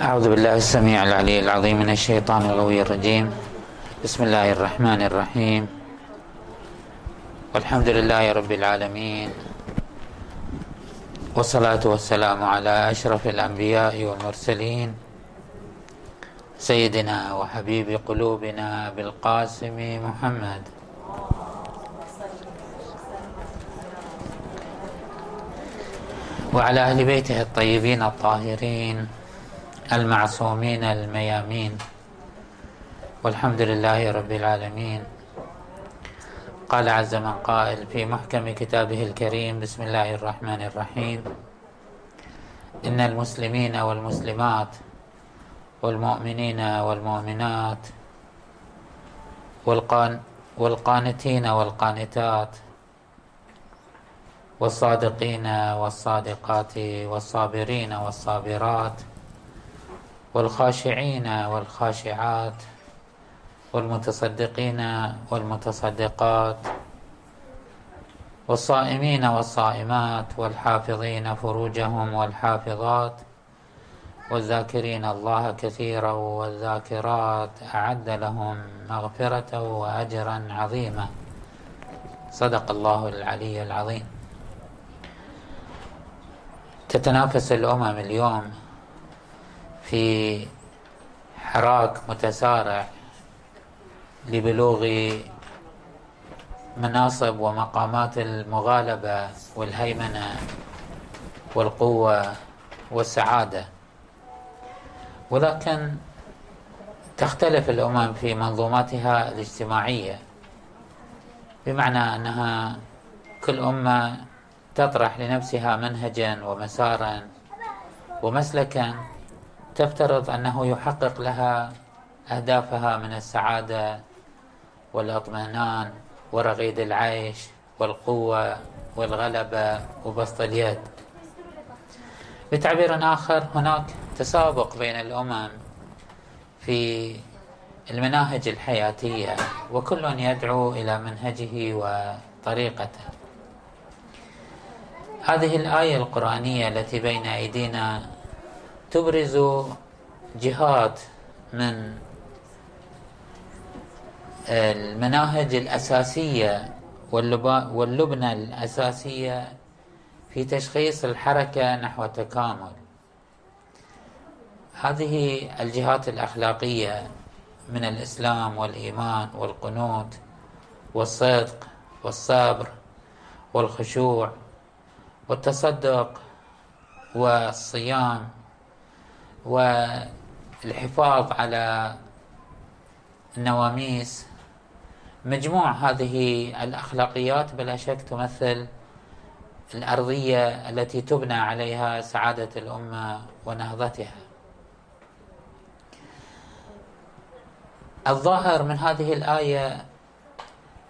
أعوذ بالله السميع العلي العظيم من الشيطان الغوي الرجيم. بسم الله الرحمن الرحيم. والحمد لله رب العالمين. والصلاة والسلام على أشرف الأنبياء والمرسلين. سيدنا وحبيب قلوبنا بالقاسم محمد. وعلى أهل بيته الطيبين الطاهرين. المعصومين الميامين. والحمد لله رب العالمين. قال عز من قائل في محكم كتابه الكريم بسم الله الرحمن الرحيم. إن المسلمين والمسلمات والمؤمنين والمؤمنات والقان والقانتين والقانتات والصادقين والصادقات والصابرين والصابرات والخاشعين والخاشعات والمتصدقين والمتصدقات والصائمين والصائمات والحافظين فروجهم والحافظات والذاكرين الله كثيرا والذاكرات أعد لهم مغفرة وأجرا عظيما. صدق الله العلي العظيم. تتنافس الأمم اليوم في حراك متسارع لبلوغ مناصب ومقامات المغالبة والهيمنة والقوة والسعادة. ولكن تختلف الأمم في منظوماتها الاجتماعية بمعنى أنها كل أمة تطرح لنفسها منهجا ومسارا ومسلكا تفترض أنه يحقق لها أهدافها من السعادة والإطمئنان ورغيد العيش والقوة والغلبة وبسط اليد. بتعبير آخر هناك تسابق بين الأمم في المناهج الحياتية وكل يدعو إلى منهجه وطريقته. هذه الآية القرآنية التي بين أيدينا تبرز جهات من المناهج الأساسية واللبنة الأساسية في تشخيص الحركة نحو التكامل هذه الجهات الأخلاقية من الإسلام والإيمان والقنوت والصدق والصبر والخشوع والتصدق والصيام والحفاظ على النواميس. مجموع هذه الأخلاقيات بلا شك تمثل الأرضية التي تبنى عليها سعادة الأمة ونهضتها. الظاهر من هذه الآية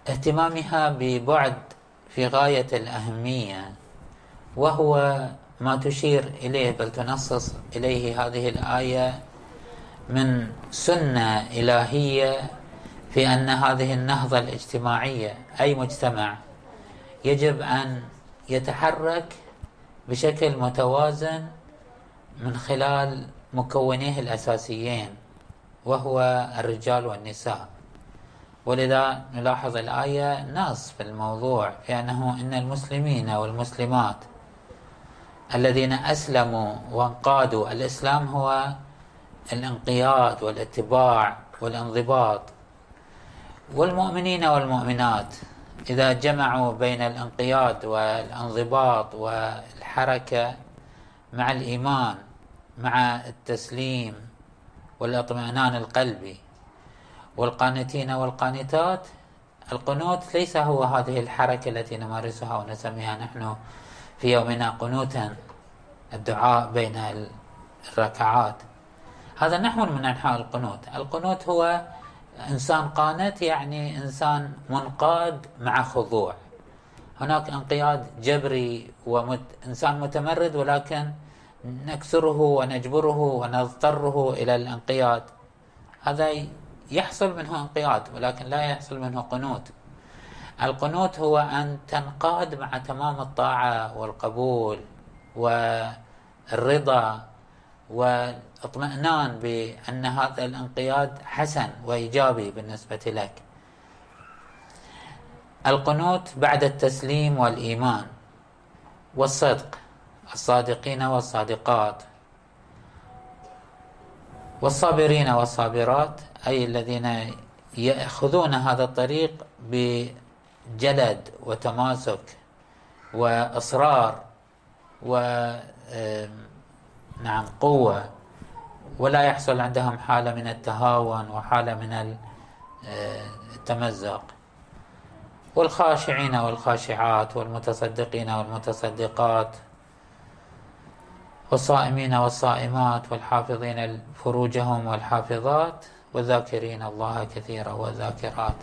اهتمامها ببعد في غاية الأهمية وهو ما تشير إليه بل تنصص إليه هذه الآية من سنة إلهية في أن هذه النهضة الاجتماعية أي مجتمع يجب أن يتحرك بشكل متوازن من خلال مكونيه الأساسيين وهو الرجال والنساء. ولذا نلاحظ الآية نص في الموضوع في أنه إن المسلمين والمسلمات الذين أسلموا وانقادوا الإسلام هو الانقياد والاتباع والانضباط. والمؤمنين والمؤمنات إذا جمعوا بين الانقياد والانضباط والحركة مع الإيمان مع التسليم والإطمئنان القلبي. والقانتين والقانتات القنوت ليس هو هذه الحركة التي نمارسها ونسميها نحن في يومنا قنوتا الدعاء بين الركعات. هذا نحو من أنحاء القنوت. القنوت هو إنسان قانت يعني إنسان منقاد مع خضوع. هناك انقياد جبري وإنسان متمرد ولكن نكسره ونجبره ونضطره إلى الانقياد. هذا يحصل منه انقياد ولكن لا يحصل منه قنوت. القنوت هو أن تنقاد مع تمام الطاعة والقبول والرضا واطمئنان بأن هذا الانقياد حسن وإيجابي بالنسبة لك. القنوت بعد التسليم والإيمان والصدق الصادقين والصادقات والصابرين والصابرات أي الذين يأخذون هذا الطريق بجلد وتماسك وإصرار و نعم قوة. ولا يحصل عندهم حالة من التهاون وحالة من التمزق. والخاشعين والخاشعات والمتصدقين والمتصدقات والصائمين والصائمات والحافظين فروجهم والحافظات والذاكرين الله كثيرا والذاكرات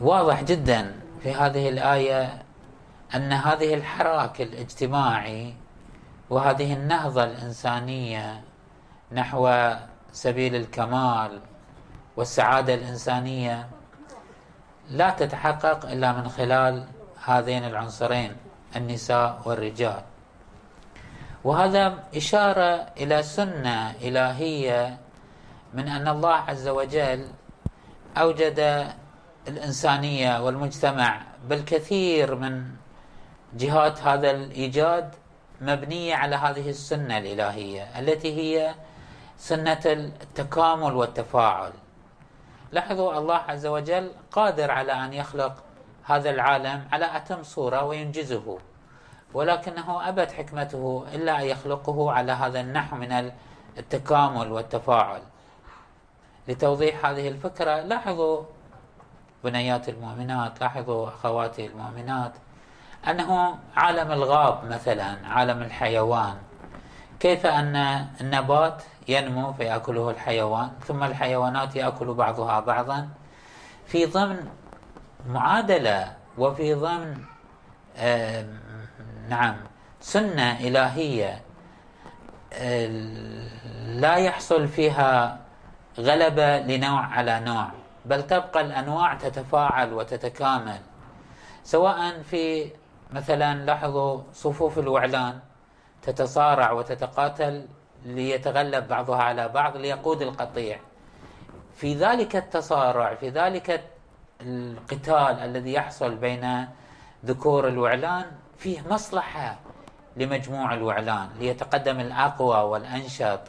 واضح جدا في هذه الآية أن هذه الحراك الاجتماعي وهذه النهضة الإنسانية نحو سبيل الكمال والسعادة الإنسانية لا تتحقق إلا من خلال هذين العنصرين النساء والرجال. وهذا إشارة إلى سنة إلهية من أن الله عز وجل أوجد الإنسانية والمجتمع بالكثير من جهات هذا الإيجاد مبنية على هذه السنة الإلهية التي هي سنة التكامل والتفاعل. لاحظوا الله عز وجل قادر على أن يخلق هذا العالم على أتم صورة وينجزه ولكنه أبت حكمته إلا أن يخلقه على هذا النحو من التكامل والتفاعل. لتوضيح هذه الفكرة لاحظوا بنيات المؤمنات لاحظوا أخواتي المؤمنات أنه عالم الغاب مثلا عالم الحيوان. كيف أن النبات ينمو فيأكله الحيوان ثم الحيوانات يأكل بعضها بعضا؟ في ضمن معادلة وفي ضمن نعم سنة إلهية لا يحصل فيها غلبة لنوع على نوع. بل تبقى الأنواع تتفاعل وتتكامل. سواء في مثلا لاحظوا صفوف الوعلان تتصارع وتتقاتل ليتغلب بعضها على بعض ليقود القطيع. في ذلك التصارع في ذلك القتال الذي يحصل بين ذكور الوعلان فيه مصلحة لمجموع الوعلان ليتقدم الأقوى والأنشط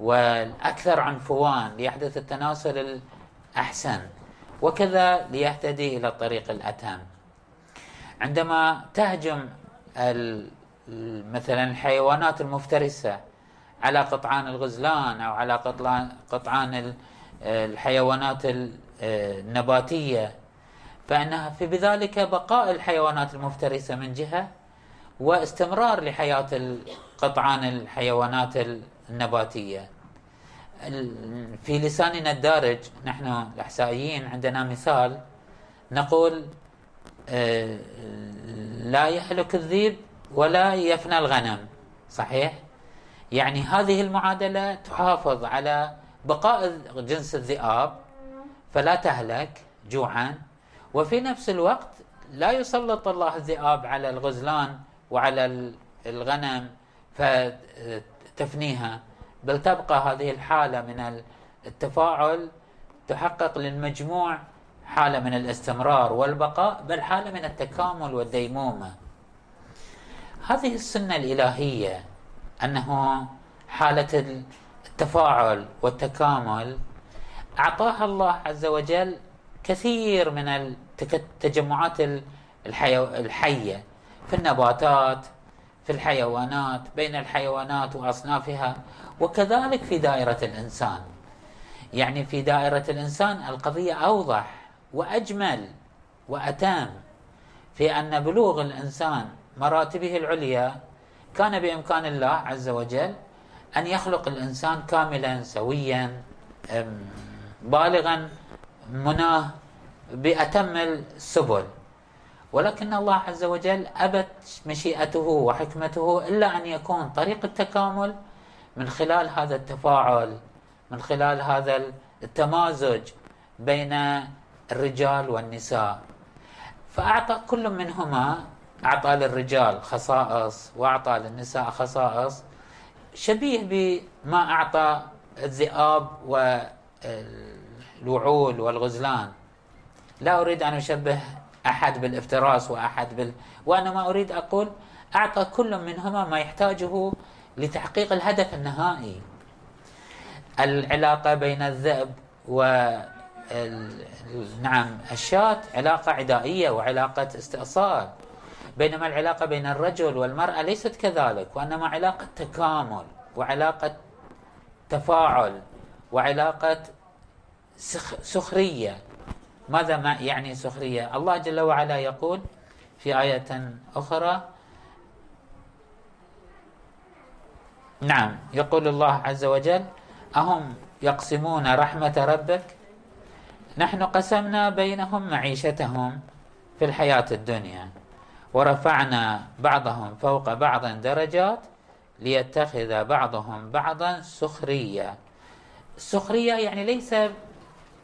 والأكثر عنفوان ليحدث التناسل الأحسن وكذا ليهتدي إلى الطريق الأتم. عندما تهجم مثلا الحيوانات المفترسة على قطعان الغزلان أو على قطعان الحيوانات النباتية فإنها في بذلك بقاء الحيوانات المفترسة من جهة واستمرار لحياة قطعان الحيوانات النباتية. في لساننا الدارج نحن الأحسائيين عندنا مثال نقول آه، لا يهلك الذيب ولا يفنى الغنم. صحيح؟ يعني هذه المعادلة تحافظ على بقاء جنس الذئاب فلا تهلك جوعا. وفي نفس الوقت لا يسلط الله الذئاب على الغزلان وعلى الغنم فتفنيها. بل تبقى هذه الحالة من التفاعل تحقق للمجموع حالة من الاستمرار والبقاء بل حالة من التكامل والديمومة. هذه السنة الإلهية أنه حالة التفاعل والتكامل أعطاها الله عز وجل كثير من التجمعات الحية في النباتات في الحيوانات بين الحيوانات وأصنافها وكذلك في دائرة الإنسان. يعني في دائرة الإنسان القضية أوضح وأجمل وأتم في أن بلوغ الإنسان مراتبه العليا كان بإمكان الله عز وجل أن يخلق الإنسان كاملا سويا بالغا مناه بأتم السبل. ولكن الله عز وجل أبت مشيئته وحكمته إلا أن يكون طريق التكامل من خلال هذا التفاعل من خلال هذا التمازج بين الرجال والنساء. فأعطى كل منهما أعطى للرجال خصائص وأعطى للنساء خصائص شبيه بما أعطى الذئاب والوعول والغزلان. لا أريد أن أشبه أحد بالافتراس وأحد بال... وأنا أريد أقول أعطى كل منهما ما يحتاجه لتحقيق الهدف النهائي. العلاقة بين الذئب و نعم الشاة علاقة عدائية وعلاقة استئصال. بينما العلاقة بين الرجل والمرأة ليست كذلك وإنما علاقة تكامل وعلاقة تفاعل وعلاقة سخرية. ماذا ما يعني سخرية؟ الله جل وعلا يقول في آية أخرى نعم يقول الله عز وجل أهم يقسمون رحمة ربك؟ نحن قسمنا بينهم معيشتهم في الحياة الدنيا ورفعنا بعضهم فوق بعض درجات ليتخذ بعضهم بعضا سخرية. السخرية يعني ليس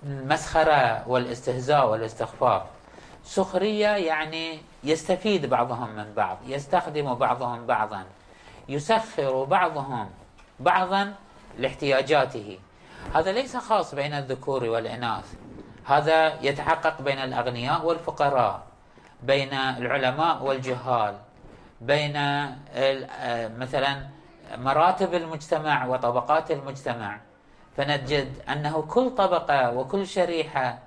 المسخرة والاستهزاء والاستخفاف سخرية يعني يستفيد بعضهم من بعض يستخدم بعضهم بعضا يسخر بعضهم بعضا لاحتياجاته. هذا ليس خاص بين الذكور والإناث هذا يتحقق بين الأغنياء والفقراء بين العلماء والجهال بين مثلا مراتب المجتمع وطبقات المجتمع. فنجد أنه كل طبقة وكل شريحة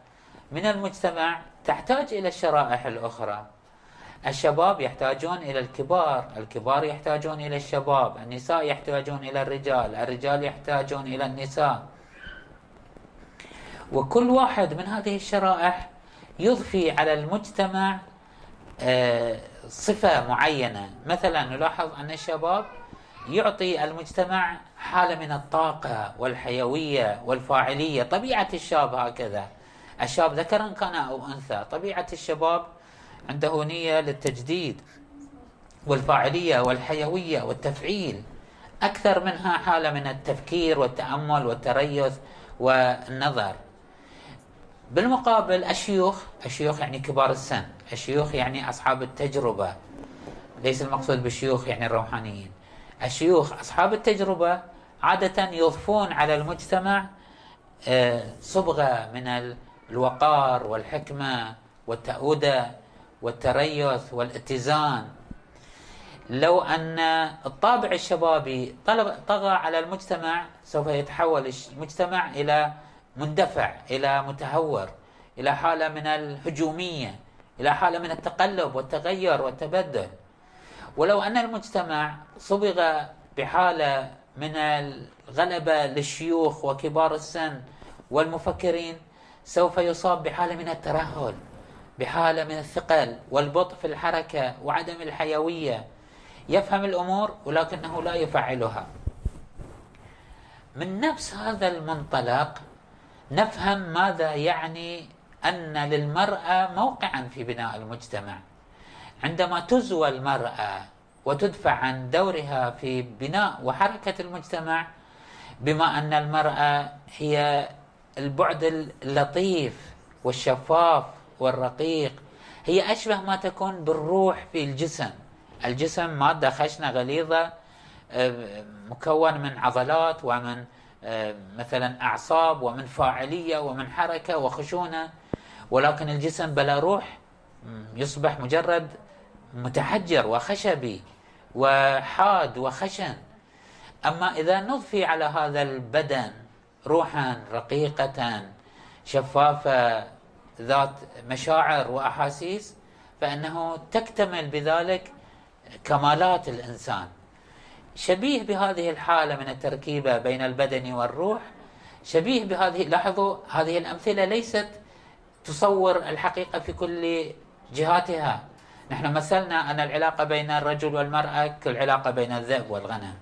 من المجتمع تحتاج إلى الشرائح الأخرى. الشباب يحتاجون إلى الكبار الكبار يحتاجون إلى الشباب النساء يحتاجون إلى الرجال الرجال يحتاجون إلى النساء. وكل واحد من هذه الشرائح يضفي على المجتمع آه، صفة معينة. مثلا نلاحظ أن الشباب يعطي المجتمع حالة من الطاقة والحيوية والفاعلية طبيعة الشاب هكذا. الشاب ذكرا كان أو أنثى. طبيعة الشباب عنده نية للتجديد والفاعلية والحيوية والتفعيل. أكثر منها حالة من التفكير والتأمل والتريث والنظر. بالمقابل الشيوخ الشيوخ يعني كبار السن. الشيوخ يعني أصحاب التجربة. ليس المقصود بالشيوخ يعني الروحانيين. الشيوخ أصحاب التجربة عادة يضفون على المجتمع آه، صبغة من الوقار والحكمة والتأودة والتريث والاتزان. لو أن الطابع الشبابي طغى على المجتمع سوف يتحول المجتمع إلى مندفع إلى متهور إلى حالة من الهجومية إلى حالة من التقلب والتغير والتبدل. ولو أن المجتمع صبغ بحالة من الغلبة للشيوخ وكبار السن والمفكرين سوف يصاب بحالة من الترهل بحالة من الثقل والبطء في الحركة وعدم الحيوية. يفهم الأمور ولكنه لا يفعلها. من نفس هذا المنطلق نفهم ماذا يعني أن للمرأة موقعا في بناء المجتمع. عندما تزوى المرأة وتدفع عن دورها في بناء وحركة المجتمع بما أن المرأة هي البعد اللطيف والشفاف والرقيق هي أشبه ما تكون بالروح في الجسم. الجسم مادة خشنة غليظة آه، مكون من عضلات ومن آه، مثلا أعصاب ومن فاعلية ومن حركة وخشونة ولكن الجسم بلا روح يصبح مجرد متحجر وخشبي وحاد وخشن. أما إذا نضفي على هذا البدن روحا رقيقة شفافة ذات مشاعر وأحاسيس فإنه تكتمل بذلك كمالات الإنسان. شبيه بهذه الحالة من التركيبة بين البدن والروح شبيه بهذه لاحظوا هذه الأمثلة ليست تصور الحقيقة في كل جهاتها. نحن مثلنا أن العلاقة بين الرجل والمرأة كالعلاقة بين الذئب والغنم.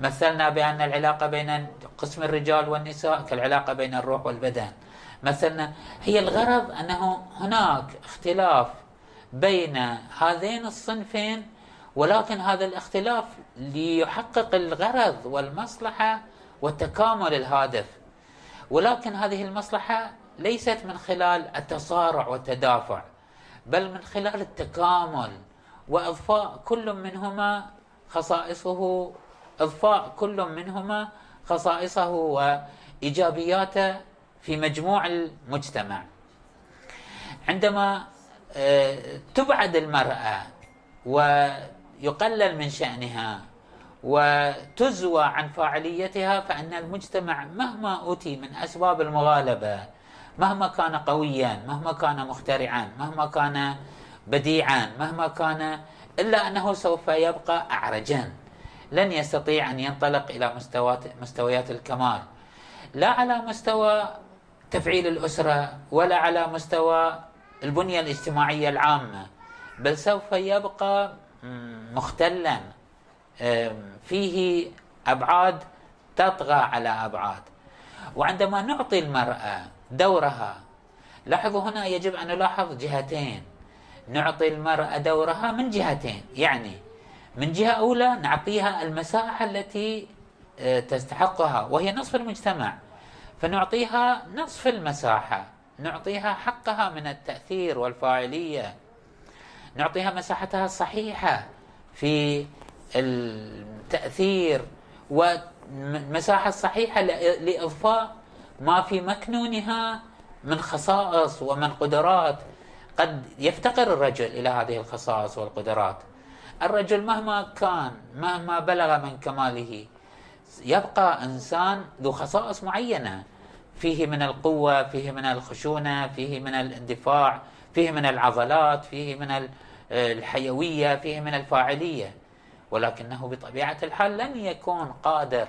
مثلنا بأن العلاقة بين قسم الرجال والنساء كالعلاقة بين الروح والبدن. مثلنا هي الغرض أنه هناك اختلاف بين هذين الصنفين ولكن هذا الاختلاف ليحقق الغرض والمصلحة وتكامل الهدف ولكن هذه المصلحة ليست من خلال التصارع والتدافع. بل من خلال التكامل. وإضفاء كل منهما خصائصه إضفاء كل منهما خصائصه وإيجابياته في مجموع المجتمع. عندما آه، تبعد المرأة ويقلل من شأنها وتزوى عن فاعليتها فإن المجتمع مهما أوتي من أسباب المغالبة مهما كان قويا مهما كان مخترعا مهما كان بديعا مهما كان إلا أنه سوف يبقى أعرجا. لن يستطيع أن ينطلق إلى مستويات, الكمال. لا على مستوى تفعيل الأسرة ولا على مستوى البنية الاجتماعية العامة بل سوف يبقى مختلا. فيه أبعاد تطغى على أبعاد. وعندما نعطي المرأة دورها. لاحظوا هنا يجب أن نلاحظ جهتين. نعطي المرأة دورها من جهتين يعني من جهة أولى نعطيها المساحة التي آه، تستحقها وهي نصف المجتمع. فنعطيها نصف المساحة نعطيها حقها من التأثير والفاعلية. نعطيها مساحتها الصحيحة في التأثير والمساحة الصحيحة لإضفاء ما في مكنونها من خصائص ومن قدرات. قد يفتقر الرجل إلى هذه الخصائص والقدرات. الرجل مهما كان مهما بلغ من كماله يبقى إنسان ذو خصائص معينة. فيه من القوة فيه من الخشونة فيه من الاندفاع فيه من العضلات فيه من الحيوية فيه من الفاعلية. ولكنه بطبيعة الحال لن يكون قادر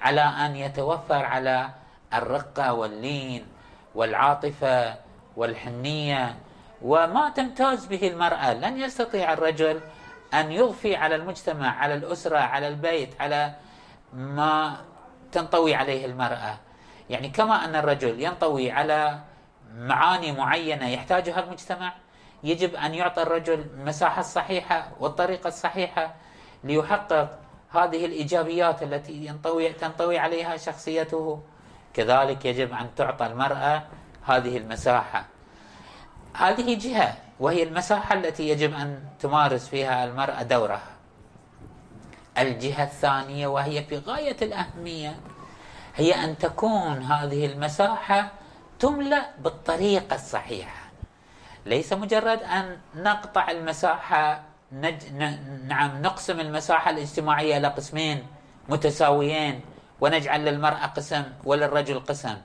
على أن يتوفر على الرقة واللين والعاطفة والحنية وما تمتاز به المرأة. لن يستطيع الرجل أن يضفي على المجتمع على الأسرة على البيت على ما تنطوي عليه المرأة. يعني كما أن الرجل ينطوي على معاني معينة يحتاجها المجتمع يجب أن يعطى الرجل المساحة الصحيحة والطريقة الصحيحة ليحقق هذه الإيجابيات التي ينطوي تنطوي عليها شخصيته. كذلك يجب أن تعطى المرأة هذه المساحة. هذه جهة وهي المساحة التي يجب أن تمارس فيها المرأة دورها. الجهة الثانية وهي في غاية الأهمية هي أن تكون هذه المساحة تملأ بالطريقة الصحيحة. ليس مجرد أن نقطع المساحة نج... نعم نقسم المساحة الاجتماعية إلى قسمين متساويين. ونجعل للمرأة قسم وللرجل قسم.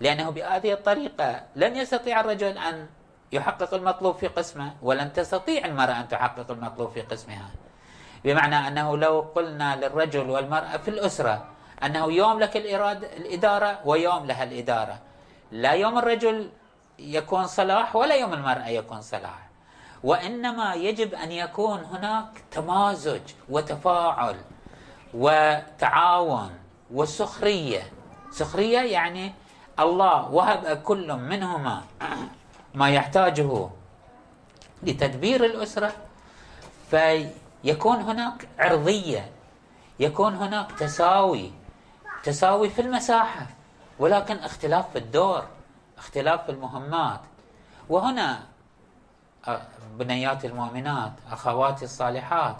لأنه بهذه الطريقة لن يستطيع الرجل أن يحقق المطلوب في قسمه ولن تستطيع المرأة أن تحقق المطلوب في قسمها. بمعنى أنه لو قلنا للرجل والمرأة في الأسرة أنه يوم لك الإرادة الإدارة ويوم لها الإدارة. لا يوم الرجل يكون صلاح ولا يوم المرأة يكون صلاح. وإنما يجب أن يكون هناك تمازج وتفاعل وتعاون. وسخرية. سخرية يعني الله وهب كل منهما ما يحتاجه لتدبير الأسرة. فيكون هناك عرضية يكون هناك تساوي تساوي في المساحة ولكن اختلاف في الدور اختلاف في المهمات. وهنا بنيات المؤمنات أخواتي الصالحات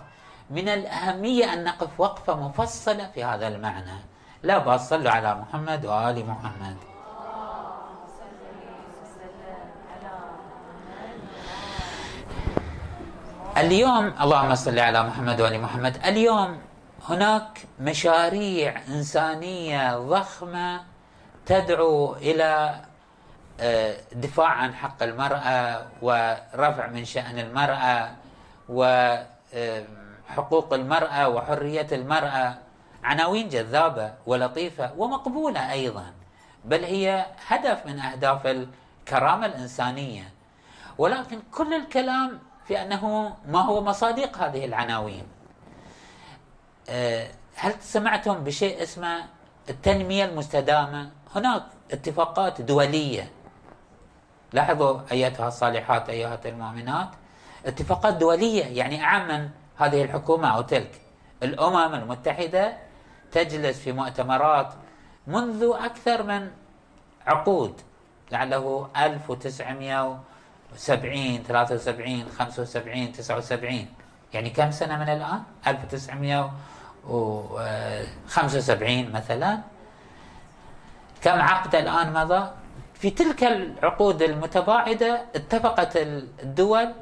من الأهمية أن نقف وقفة مفصلة في هذا المعنى. لا بأس صلوا على محمد وآل محمد. اليوم اللهم صل على محمد وآل محمد. اليوم هناك مشاريع إنسانية ضخمة تدعو إلى آه، دفاع عن حق المرأة ورفع من شأن المرأة وحقوق المرأة وحرية المرأة. عناوين جذابة ولطيفة ومقبولة أيضا بل هي هدف من أهداف الكرامة الإنسانية. ولكن كل الكلام في أنه ما هو مصادق هذه العناوين. آه، هل سمعتم بشيء اسمه التنمية المستدامة؟ هناك اتفاقات دولية. لاحظوا أيتها الصالحات أيها المؤمنات. اتفاقات دولية يعني أعم من هذه الحكومة أو تلك. الأمم المتحدة تجلس في مؤتمرات منذ أكثر من عقود لعله 1970 73 75 79 يعني كم سنة من الآن؟ 1900 1975 مثلا. كم عقد الآن مضى؟ في تلك العقود المتباعدة اتفقت الدول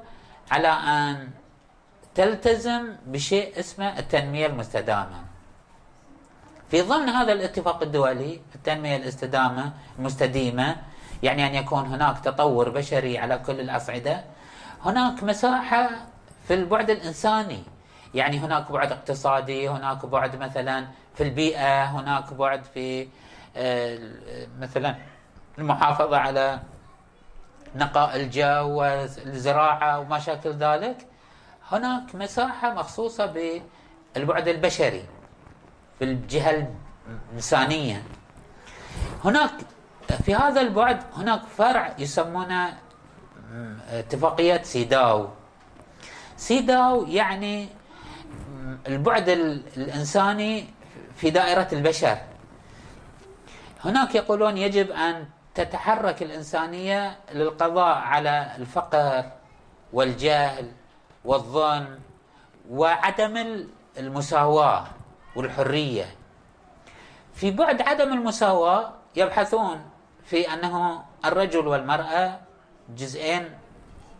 على أن تلتزم بشيء اسمه التنمية المستدامة. في ضمن هذا الاتفاق الدولي التنمية الاستدامة المستديمة يعني أن يكون هناك تطور بشري على كل الأصعدة هناك مساحة في البعد الإنساني. يعني هناك بعد اقتصادي هناك بعد مثلا في البيئة هناك بعد في آه، مثلا المحافظة على نقاء الجو والزراعة وما شاكل ذلك. هناك مساحة مخصوصة بالبعد البشري. في الجهة الإنسانية. هناك في هذا البعد هناك فرع يسمونه اتفاقية سيداو. سيداو يعني البعد الإنساني في دائرة البشر. هناك يقولون يجب أن تتحرك الإنسانية للقضاء على الفقر والجهل والظلم وعدم المساواة. والحرية. في بعد عدم المساواة يبحثون في أنه الرجل والمرأة جزئين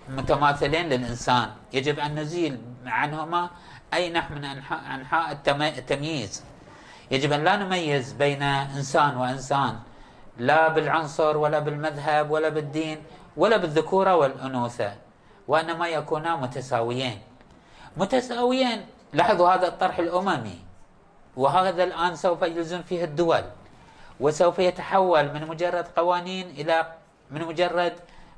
متماثلين للإنسان. يجب أن نزيل عنهما أي نحو من أنحاء التمييز. يجب أن لا نميز بين إنسان وإنسان. لا بالعنصر ولا بالمذهب ولا بالدين ولا بالذكورة والأنوثة وإنما يكونا متساويين. متساويين لاحظوا هذا الطرح الأممي. وهذا الآن سوف يلزم فيه الدول وسوف يتحول من مجرد قوانين إلى من مجرد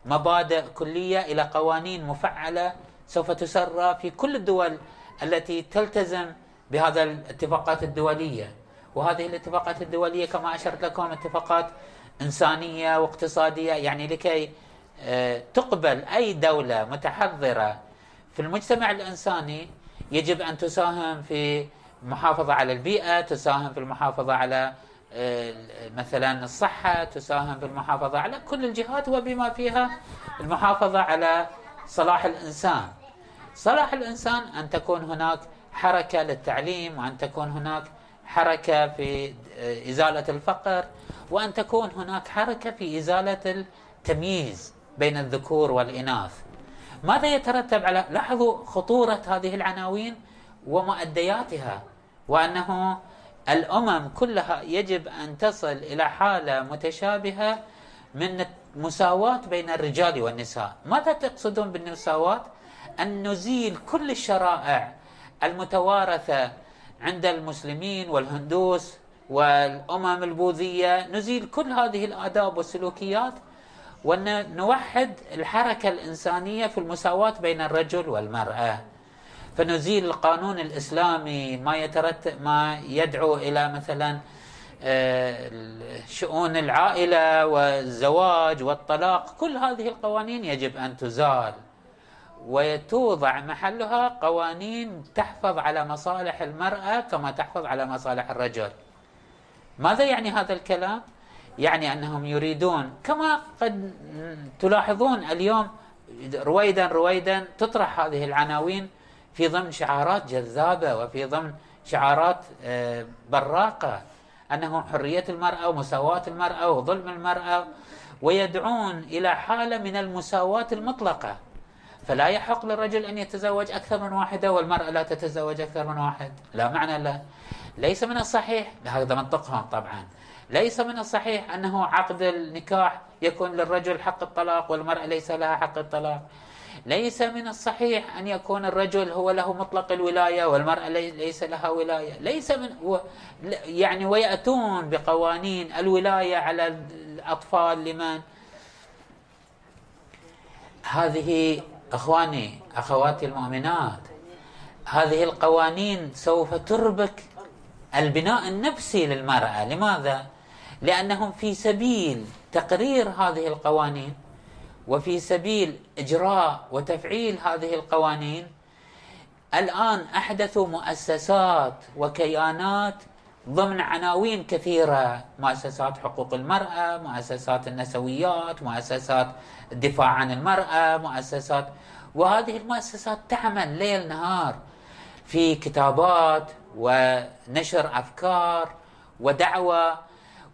مبادئ كلية إلى قوانين مفعلة سوف تسرى في كل الدول التي تلتزم بهذا الاتفاقات الدولية. وهذه الاتفاقات الدولية كما أشرت لكم اتفاقات إنسانية واقتصادية يعني لكي آه، تقبل أي دولة متحضرة في المجتمع الإنساني يجب أن تساهم في المحافظة على البيئة تساهم في المحافظة على آه، مثلا الصحة تساهم في المحافظة على كل الجهات وبما فيها المحافظة على صلاح الإنسان. صلاح الإنسان أن تكون هناك حركة للتعليم وأن تكون هناك حركة في إزالة الفقر وأن تكون هناك حركة في إزالة التمييز بين الذكور والإناث. ماذا يترتب على لاحظوا خطورة هذه العناوين ومؤدياتها. وأنه الأمم كلها يجب أن تصل إلى حالة متشابهة من المساواة بين الرجال والنساء. ماذا تقصدون بالمساواة؟ أن نزيل كل الشرائع المتوارثة عند المسلمين والهندوس والأمم البوذية. نزيل كل هذه الآداب والسلوكيات ونوحد الحركة الإنسانية في المساواة بين الرجل والمرأة. فنزيل القانون الإسلامي ما يترتب ما يدعو إلى مثلا آه، شؤون العائلة والزواج والطلاق كل هذه القوانين يجب أن تزال وتوضع محلها قوانين تحفظ على مصالح المرأة كما تحفظ على مصالح الرجل ماذا يعني هذا الكلام؟ يعني أنهم يريدون كما قد تلاحظون اليوم رويدا رويدا تطرح هذه العناوين في ضمن شعارات جذابة وفي ضمن شعارات آه، براقة أنه حرية المرأة ومساواة المرأة وظلم المرأة ويدعون إلى حالة من المساواة المطلقة. فلا يحق للرجل أن يتزوج أكثر من واحدة والمرأة لا تتزوج أكثر من واحد. لا معنى له. ليس من الصحيح هذا منطقهم طبعا. ليس من الصحيح أنه عقد النكاح يكون للرجل حق الطلاق والمرأة ليس لها حق الطلاق. ليس من الصحيح أن يكون الرجل هو له مطلق الولاية والمرأة ليس لها ولاية. ليس من يعني ويأتون بقوانين الولاية على الأطفال لمن؟ هذه إخواني أخواتي المؤمنات هذه القوانين سوف تربك البناء النفسي للمرأة. لماذا؟ لأنهم في سبيل تقرير هذه القوانين. وفي سبيل إجراء وتفعيل هذه القوانين الآن احدثوا مؤسسات وكيانات ضمن عناوين كثيرة مؤسسات حقوق المرأة مؤسسات النسويات مؤسسات الدفاع عن المرأة مؤسسات وهذه المؤسسات تعمل ليل نهار في كتابات ونشر أفكار ودعوة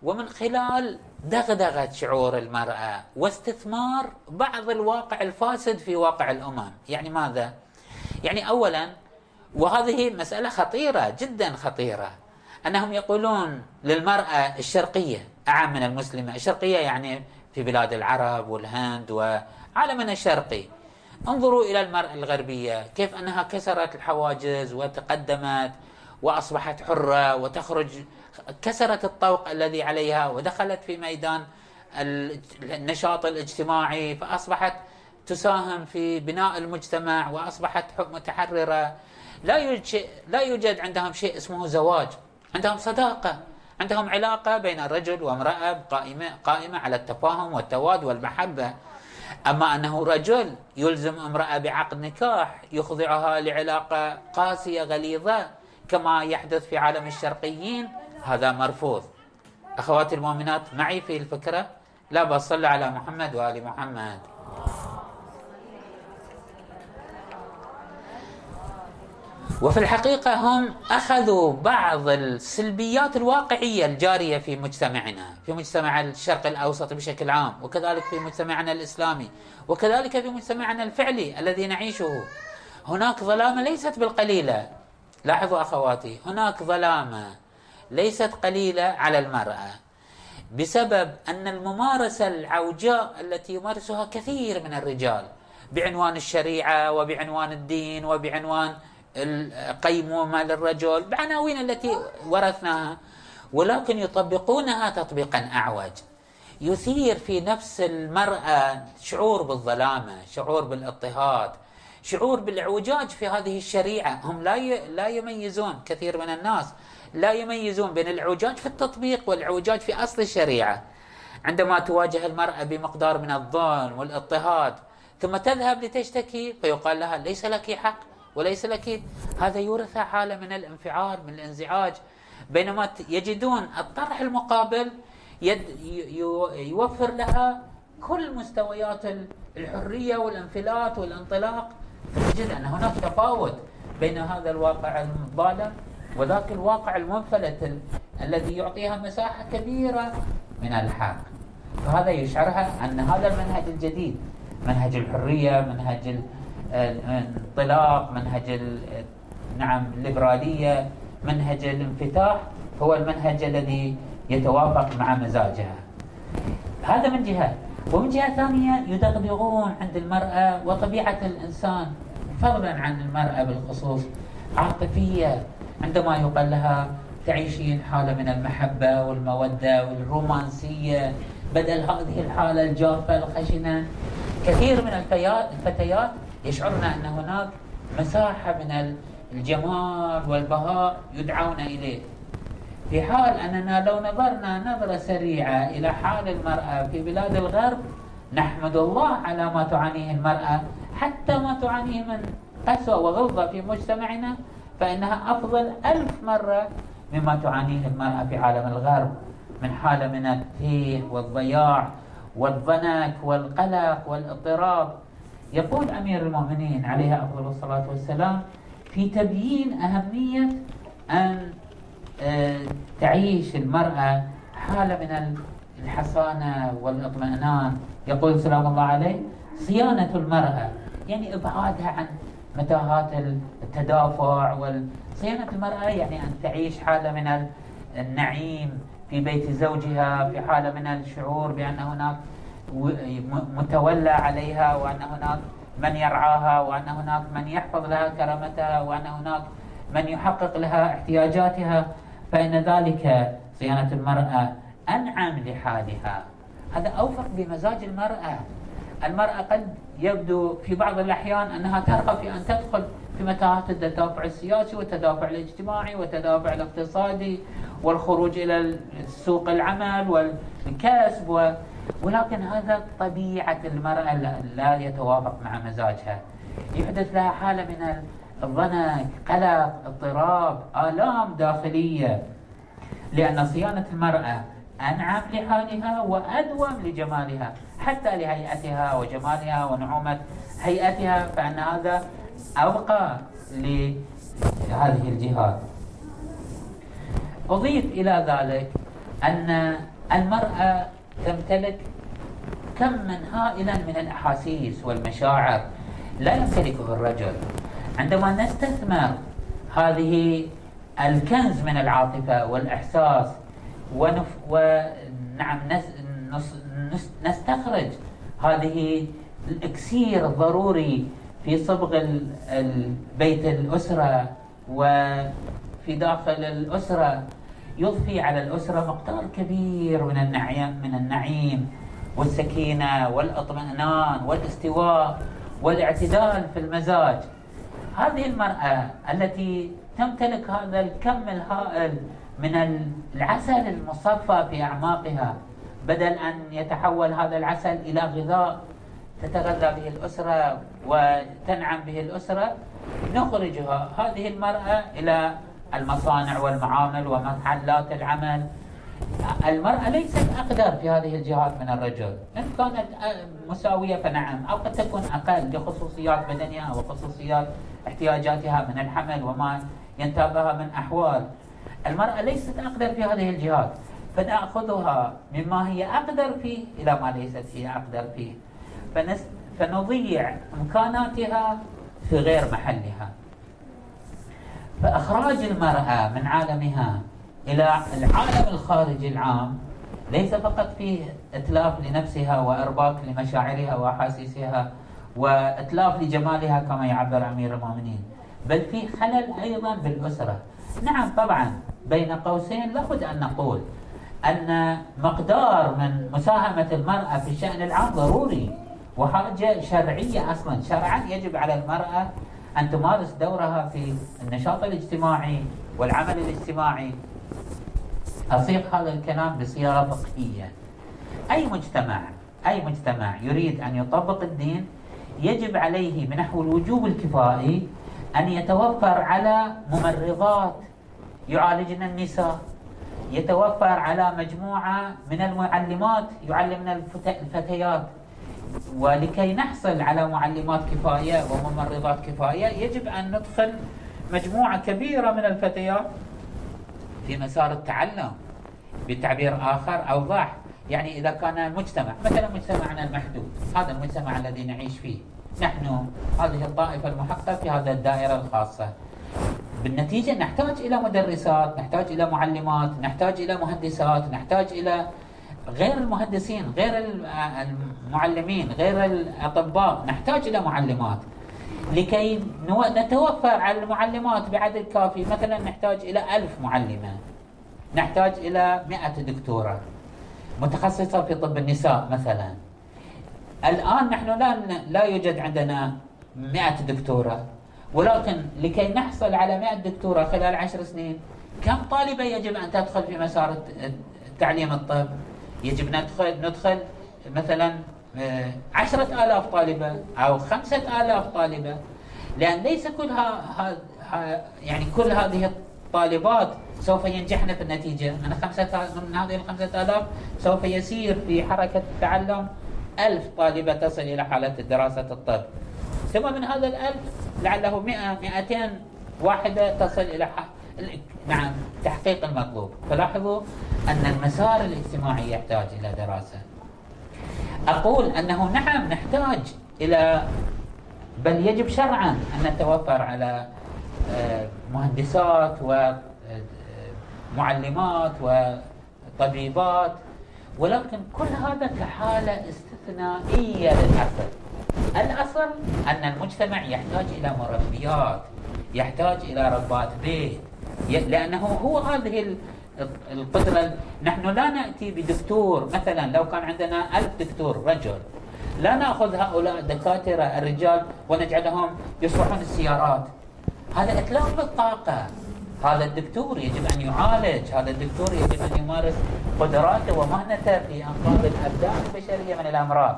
ومن خلال دغدغه شعور المرأة واستثمار بعض الواقع الفاسد في واقع الأمم، يعني ماذا؟ يعني اولا وهذه مسألة خطيرة جدا خطيرة. أنهم يقولون للمرأة الشرقية أعم من المسلمة، الشرقية يعني في بلاد العرب والهند وعالمنا الشرقي. انظروا إلى المرأة الغربية كيف أنها كسرت الحواجز وتقدمت وأصبحت حرة وتخرج كسرت الطوق الذي عليها ودخلت في ميدان النشاط الاجتماعي فأصبحت تساهم في بناء المجتمع وأصبحت متحررة. لا يوجد لا يوجد عندهم شيء اسمه زواج. عندهم صداقة. عندهم علاقة بين الرجل وامرأة قائمه قائمة على التفاهم والتواد والمحبة. أما أنه رجل يلزم امرأة بعقد نكاح يخضعها لعلاقة قاسية غليظة كما يحدث في عالم الشرقيين هذا مرفوض. أخواتي المؤمنات معي في الفكرة لا بصلي على محمد وآل محمد. وفي الحقيقة هم أخذوا بعض السلبيات الواقعية الجارية في مجتمعنا في مجتمع الشرق الأوسط بشكل عام وكذلك في مجتمعنا الإسلامي وكذلك في مجتمعنا الفعلي الذي نعيشه. هناك ظلامة ليست بالقليلة. لاحظوا أخواتي هناك ظلامة. ليست قليلة على المرأة بسبب أن الممارسة العوجاء التي يمارسها كثير من الرجال بعنوان الشريعة وبعنوان الدين وبعنوان القيمومة للرجل بعناوين التي ورثناها ولكن يطبقونها تطبيقا أعوج. يثير في نفس المرأة شعور بالظلامة شعور بالاضطهاد شعور بالإعوجاج في هذه الشريعة. هم لا لا يميزون كثير من الناس. لا يميزون بين الاعوجاج في التطبيق والاعوجاج في أصل الشريعة. عندما تواجه المرأة بمقدار من الظلم والاضطهاد ثم تذهب لتشتكي فيقال لها ليس لك حق وليس لك هذا يورث حالة من الانفعال من الانزعاج. بينما يجدون الطرح المقابل يد يوفر لها كل مستويات الحرية والانفلات والانطلاق. فتجد أن هناك تفاوت بين هذا الواقع الظالم وذاك الواقع المنفلت الذي يعطيها مساحة كبيرة من الحق فهذا يشعرها أن هذا المنهج الجديد منهج الحرية منهج الانطلاق منهج نعم الليبرالية منهج الانفتاح هو المنهج الذي يتوافق مع مزاجها. هذا من جهة. ومن جهة ثانية يدغدغون عند المرأة وطبيعة الإنسان فضلا عن المرأة بالخصوص عاطفية عندما يقال لها تعيشين حالة من المحبة والمودة والرومانسية بدل هذه الحالة الجافة الخشنة كثير من الفتيات يشعرن أن هناك مساحة من الجمال والبهاء يدعون إليه. في حال أننا لو نظرنا نظرة سريعة إلى حال المرأة في بلاد الغرب نحمد الله على ما تعانيه المرأة حتى ما تعانيه من قسوة وغلظة في مجتمعنا فإنها أفضل ألف مرة مما تعانيه المرأة في عالم الغرب من حالة من التيه والضياع والضنك والقلق والاضطراب. يقول أمير المؤمنين عليه أفضل الصلاة والسلام في تبيين أهمية أن آه، تعيش المرأة حالة من الحصانة والإطمئنان. يقول سلام الله عليه صيانة المرأة يعني إبعادها عن متاهات التدافع صيانة المرأة يعني أن تعيش حالة من النعيم في بيت زوجها في حالة من الشعور بأن هناك متولى عليها وأن هناك من يرعاها وأن هناك من يحفظ لها كرامتها وأن هناك من يحقق لها احتياجاتها. فإن ذلك صيانة المرأة أنعم لحالها. هذا أوفق بمزاج المرأة. المرأة قد يبدو في بعض الأحيان أنها ترغب في أن تدخل في متاهات التدافع السياسي والتدافع الاجتماعي والتدافع الاقتصادي والخروج إلى سوق العمل والكسب ولكن هذا طبيعة المرأة لا يتوافق مع مزاجها. يحدث لها حالة من الضنك قلق اضطراب آلام داخلية لأن صيانة المرأة أنعم لحالها وأدوم لجمالها. حتى لهيئتها وجمالها ونعومة هيئتها فأن هذا أبقى لهذه الجهات. أضيف إلى ذلك أن المرأة تمتلك كما هائلا من الأحاسيس والمشاعر لا يمتلكه الرجل. عندما نستثمر هذه الكنز من العاطفة والإحساس ونف ونعم نستخرج هذه الإكسير الضروري في صبغ البيت الأسرة وفي داخل الأسرة. يضفي على الأسرة مقدار كبير من النعيم من النعيم والسكينة والأطمئنان والاستواء والاعتدال في المزاج. هذه المرأة التي تمتلك هذا الكم الهائل من العسل المصفى في أعماقها بدل أن يتحول هذا العسل إلى غذاء تتغذى به الأسرة وتنعم به الأسرة نخرجها. هذه المرأة إلى المصانع والمعامل ومحلات العمل. المرأة ليست أقدر في هذه الجهات من الرجل إن كانت مساوية فنعم أو قد تكون أقل لخصوصيات بدنها وخصوصيات احتياجاتها من الحمل وما ينتابها من أحوال. المرأة ليست أقدر في هذه الجهات. فنأخذها مما هي أقدر فيه إلى ما ليست هي أقدر فيه. فنس فنضيع إمكاناتها في غير محلها. فإخراج المرأة من عالمها إلى العالم الخارجي العام ليس فقط فيه إتلاف لنفسها وإرباك لمشاعرها وأحاسيسها وإتلاف لجمالها كما يعبر أمير المؤمنين بل في خلل أيضا بالأسرة. نعم طبعا بين قوسين لابد أن نقول أن مقدار من مساهمة المرأة في الشأن العام ضروري وحاجة شرعية أصلا. شرعا يجب على المرأة أن تمارس دورها في النشاط الاجتماعي والعمل الاجتماعي. أصيغ هذا الكلام بصياغة فقهية. أي مجتمع أي مجتمع يريد أن يطبق الدين يجب عليه بنحو الوجوب الكفائي أن يتوفر على ممرضات يعالجن النساء. يتوفر على مجموعة من المعلمات يعلمن الفتيات. ولكي نحصل على معلمات كفاية وممرضات كفاية يجب أن ندخل مجموعة كبيرة من الفتيات في مسار التعلم بتعبير آخر أوضح يعني إذا كان المجتمع مثلا مجتمعنا المحدود هذا المجتمع الذي نعيش فيه. نحن هذه الطائفة المحققة في هذه الدائرة الخاصة. بالنتيجة نحتاج إلى مدرسات نحتاج إلى معلمات نحتاج إلى مهندسات نحتاج إلى غير المهندسين غير المعلمين غير الأطباء نحتاج إلى معلمات. لكي نتوفر على المعلمات بعدد كافي مثلا نحتاج إلى ألف معلمة نحتاج إلى مئة دكتورة متخصصة في طب النساء مثلا. الآن نحن لا لا يوجد عندنا مئة دكتورة. ولكن لكي نحصل على 100 دكتورة خلال عشر سنين كم طالبة يجب أن تدخل في مسار تعليم الطب؟ يجب ندخل ندخل مثلا آه، عشرة آلاف طالبة أو خمسة آلاف طالبة لأن ليس كل ها ها يعني كل هذه الطالبات سوف ينجحن في النتيجة. من خمسة من هذه الخمسة آلاف سوف يسير في حركة التعلم ألف طالبة تصل إلى حالة دراسة الطب. ثم من هذا الألف لعله مئة مئتين واحدة تصل إلى نعم تحقيق المطلوب. فلاحظوا أن المسار الاجتماعي يحتاج إلى دراسة. أقول أنه نعم نحتاج إلى بل يجب شرعا أن نتوفر على آه، مهندسات ومعلمات آه، وطبيبات ولكن كل هذا كحالة استثنائية للأصل الأصل أن المجتمع يحتاج إلى مربيات يحتاج إلى ربات بيت. لأنه هو هذه القدرة. نحن لا نأتي بدكتور. مثلا لو كان عندنا ألف دكتور رجل لا نأخذ هؤلاء الدكاترة الرجال ونجعلهم يصلحون السيارات. هذا إتلاف بالطاقة هذا الدكتور يجب أن يعالج. هذا الدكتور يجب أن يمارس قدراته ومهنته في أنقاذ الأبدان البشرية من الأمراض.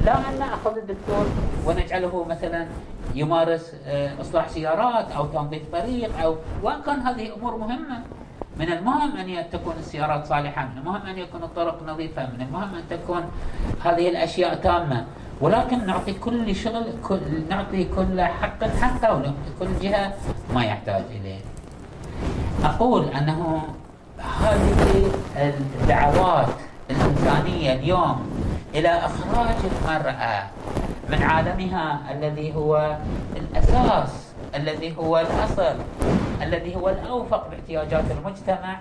لا أن نأخذ الدكتور ونجعله مثلا يمارس آه، إصلاح سيارات أو تنظيف طريق أو وإن كان هذه أمور مهمة. من المهم أن تكون السيارات صالحة من المهم أن يكون الطرق نظيفة من المهم أن تكون هذه الأشياء تامة. ولكن نعطي كل شغل كل نعطي كل حق حقه ونعطي كل جهة ما يحتاج إليه. أقول أنه هذه الدعوات الإنسانية اليوم إلى إخراج المرأة من عالمها الذي هو الأساس الذي هو الأصل الذي هو الأوفق باحتياجات المجتمع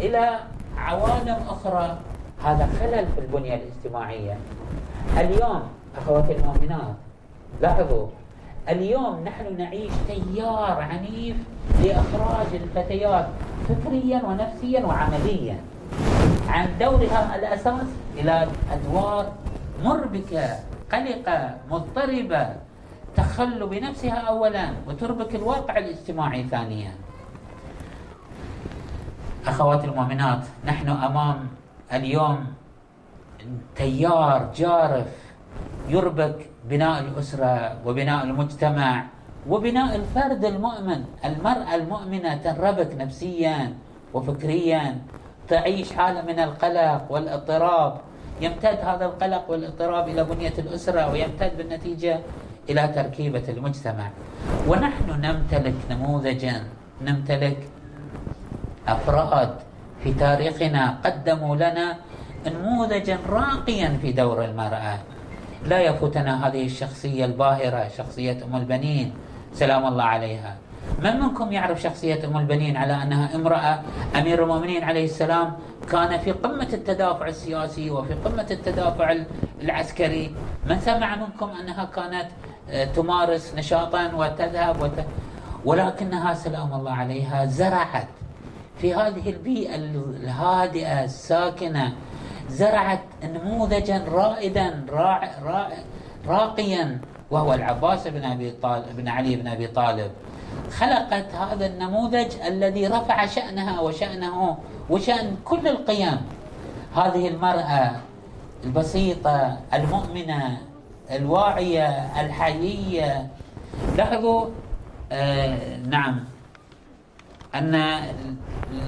إلى عوالم أخرى. هذا خلل في البنية الاجتماعية. اليوم أخواتي المؤمنات لاحظوا اليوم نحن نعيش تيار عنيف لإخراج الفتيات فكريا ونفسيا وعمليا. عن دورها الأساس إلى أدوار مربكة قلقة مضطربة تخل بنفسها أولا وتربك الواقع الاجتماعي ثانيا. أخواتي المؤمنات نحن أمام اليوم تيار جارف يربك بناء الأسرة وبناء المجتمع وبناء الفرد المؤمن المرأة المؤمنة تنربك نفسيا وفكريا تعيش حالة من القلق والاضطراب. يمتد هذا القلق والاضطراب إلى بنية الأسرة ويمتد بالنتيجة إلى تركيبة المجتمع. ونحن نمتلك نموذجا نمتلك أفراد في تاريخنا قدموا لنا نموذجا راقيا في دور المرأة. لا يفوتنا هذه الشخصية الباهرة شخصية أم البنين. سلام الله عليها. من منكم يعرف شخصية أم البنين على أنها امرأة أمير المؤمنين عليه السلام كان في قمة التدافع السياسي وفي قمة التدافع العسكري؟ من سمع منكم أنها كانت آه، تمارس نشاطا وتذهب وت... ولكنها سلام الله عليها زرعت في هذه البيئة الهادئة الساكنة زرعت نموذجا رائدا راع راقيا وهو العباس بن أبي طالب بن علي بن أبي طالب. خلقت هذا النموذج الذي رفع شأنها وشأنه وشأن كل القيم. هذه المرأة البسيطة المؤمنة الواعية الحيية. لاحظوا آه نعم أن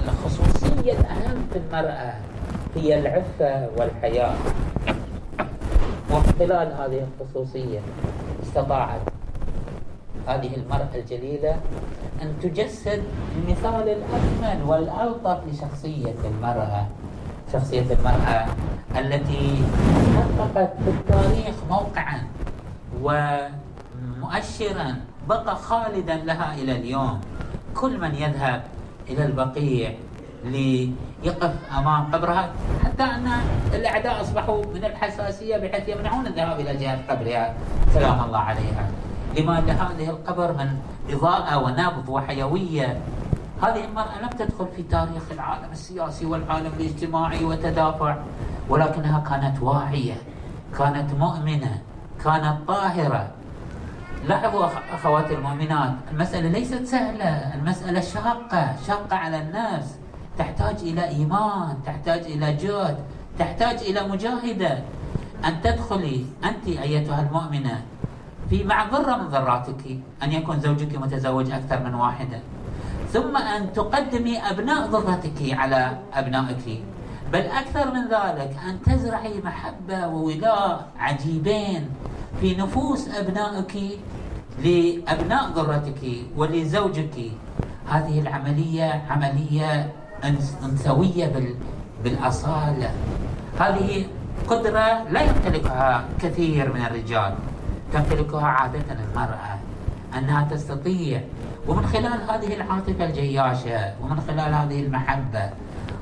الخصوصية الأهم في المرأة هي العفة والحياة. ومن خلال هذه الخصوصية استطاعت هذه المرأة الجليلة أن تجسد المثال الأكمل والألطف لشخصية المرأة. شخصية المرأة التي حققت في التاريخ موقعا ومؤشرا بقى خالدا لها إلى اليوم. كل من يذهب إلى البقيع ليقف أمام قبرها ان الأعداء أصبحوا من الحساسية بحيث يمنعون الذهاب إلى جهة قبرها. سلام الله عليها. لما لهذه القبر من إضاءة ونبض وحيوية؟ هذه المرأة لم تدخل في تاريخ العالم السياسي والعالم الاجتماعي وتدافع ولكنها كانت واعية كانت مؤمنة كانت طاهرة. لاحظوا أخواتي المؤمنات المسألة ليست سهلة المسألة شاقة شاقة على الناس. تحتاج إلى إيمان تحتاج إلى جهد تحتاج إلى مجاهدة. أن تدخلي أنت أيتها المؤمنة في مع ذرة من ذراتك أن يكون زوجك متزوج أكثر من واحدة. ثم أن تقدمي أبناء ذرتك على أبنائك. بل أكثر من ذلك أن تزرعي محبة وولاء عجيبين في نفوس أبنائك لأبناء ذرتك ولزوجك. هذه العملية عملية أنثوية بالأصالة. هذه قدرة لا يمتلكها كثير من الرجال. تمتلكها عادة المرأة أنها تستطيع. ومن خلال هذه العاطفة الجياشة ومن خلال هذه المحبة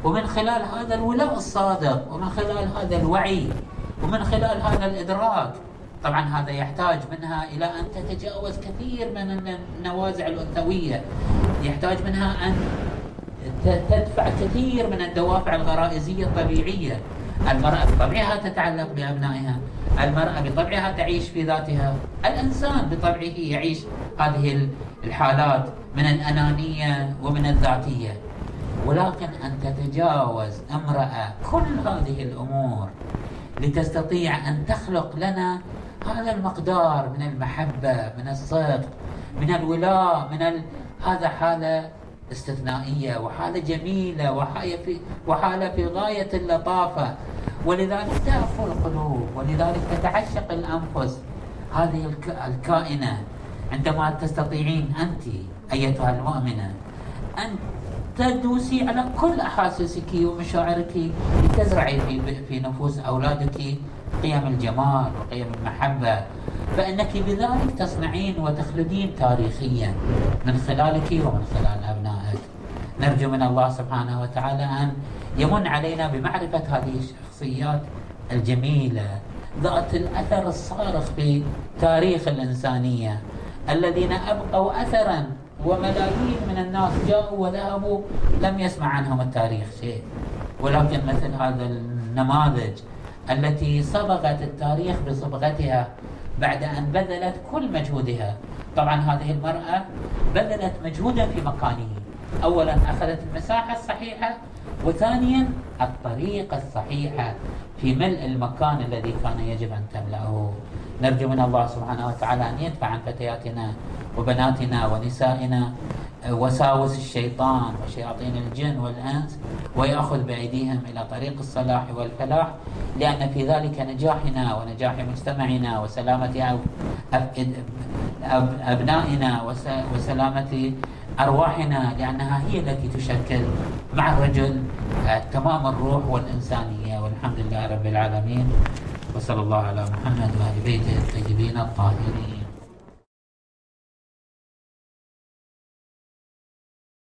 ومن خلال هذا الولاء الصادق ومن خلال هذا الوعي ومن خلال هذا الإدراك. طبعا هذا يحتاج منها إلى أن تتجاوز كثير من النوازع الأنثوية. يحتاج منها أن تدفع كثير من الدوافع الغرائزية الطبيعية. المرأة بطبعها تتعلق بأبنائها المرأة بطبعها تعيش في ذاتها. الإنسان بطبعه يعيش هذه الحالات من الأنانية ومن الذاتية. ولكن أن تتجاوز امرأة كل هذه الأمور لتستطيع أن تخلق لنا هذا المقدار من المحبة من الصدق من الولاء من ال... هذا حالة استثنائية وحالة جميلة وحالة في, وحالة في غاية اللطافة. ولذلك تأفو القلوب ولذلك تتعشق الأنفس. هذه الكائنة عندما تستطيعين أنت أيتها المؤمنة أن تدوسي على كل أحاسيسك ومشاعرك لتزرعي في, في نفوس أولادك قيم الجمال وقيم المحبة. فإنك بذلك تصنعين وتخلدين تاريخيا من خلالك ومن خلال أبنائك. نرجو من الله سبحانه وتعالى أن يمن علينا بمعرفة هذه الشخصيات الجميلة ذات الأثر الصارخ في تاريخ الإنسانية الذين أبقوا أثرا وملايين من الناس جاءوا وذهبوا لم يسمع عنهم التاريخ شيء. ولكن مثل هذا النماذج التي صبغت التاريخ بصبغتها بعد أن بذلت كل مجهودها. طبعا هذه المرأة بذلت مجهودا في مكانه. أولا أخذت المساحة الصحيحة وثانيا الطريقة الصحيحة في ملء المكان الذي كان يجب أن تملأه. نرجو من الله سبحانه وتعالى أن يدفع عن فتياتنا وبناتنا ونسائنا وساوس الشيطان وشياطين الجن والإنس ويأخذ بأيديهم إلى طريق الصلاح والفلاح لأن في ذلك نجاحنا ونجاح مجتمعنا وسلامة أبنائنا وسلامة أرواحنا لأنها هي التي تشكل مع الرجل تمام الروح والإنسانية. والحمد لله رب العالمين. وصلى الله على محمد وآل بيته الطيبين الطاهرين.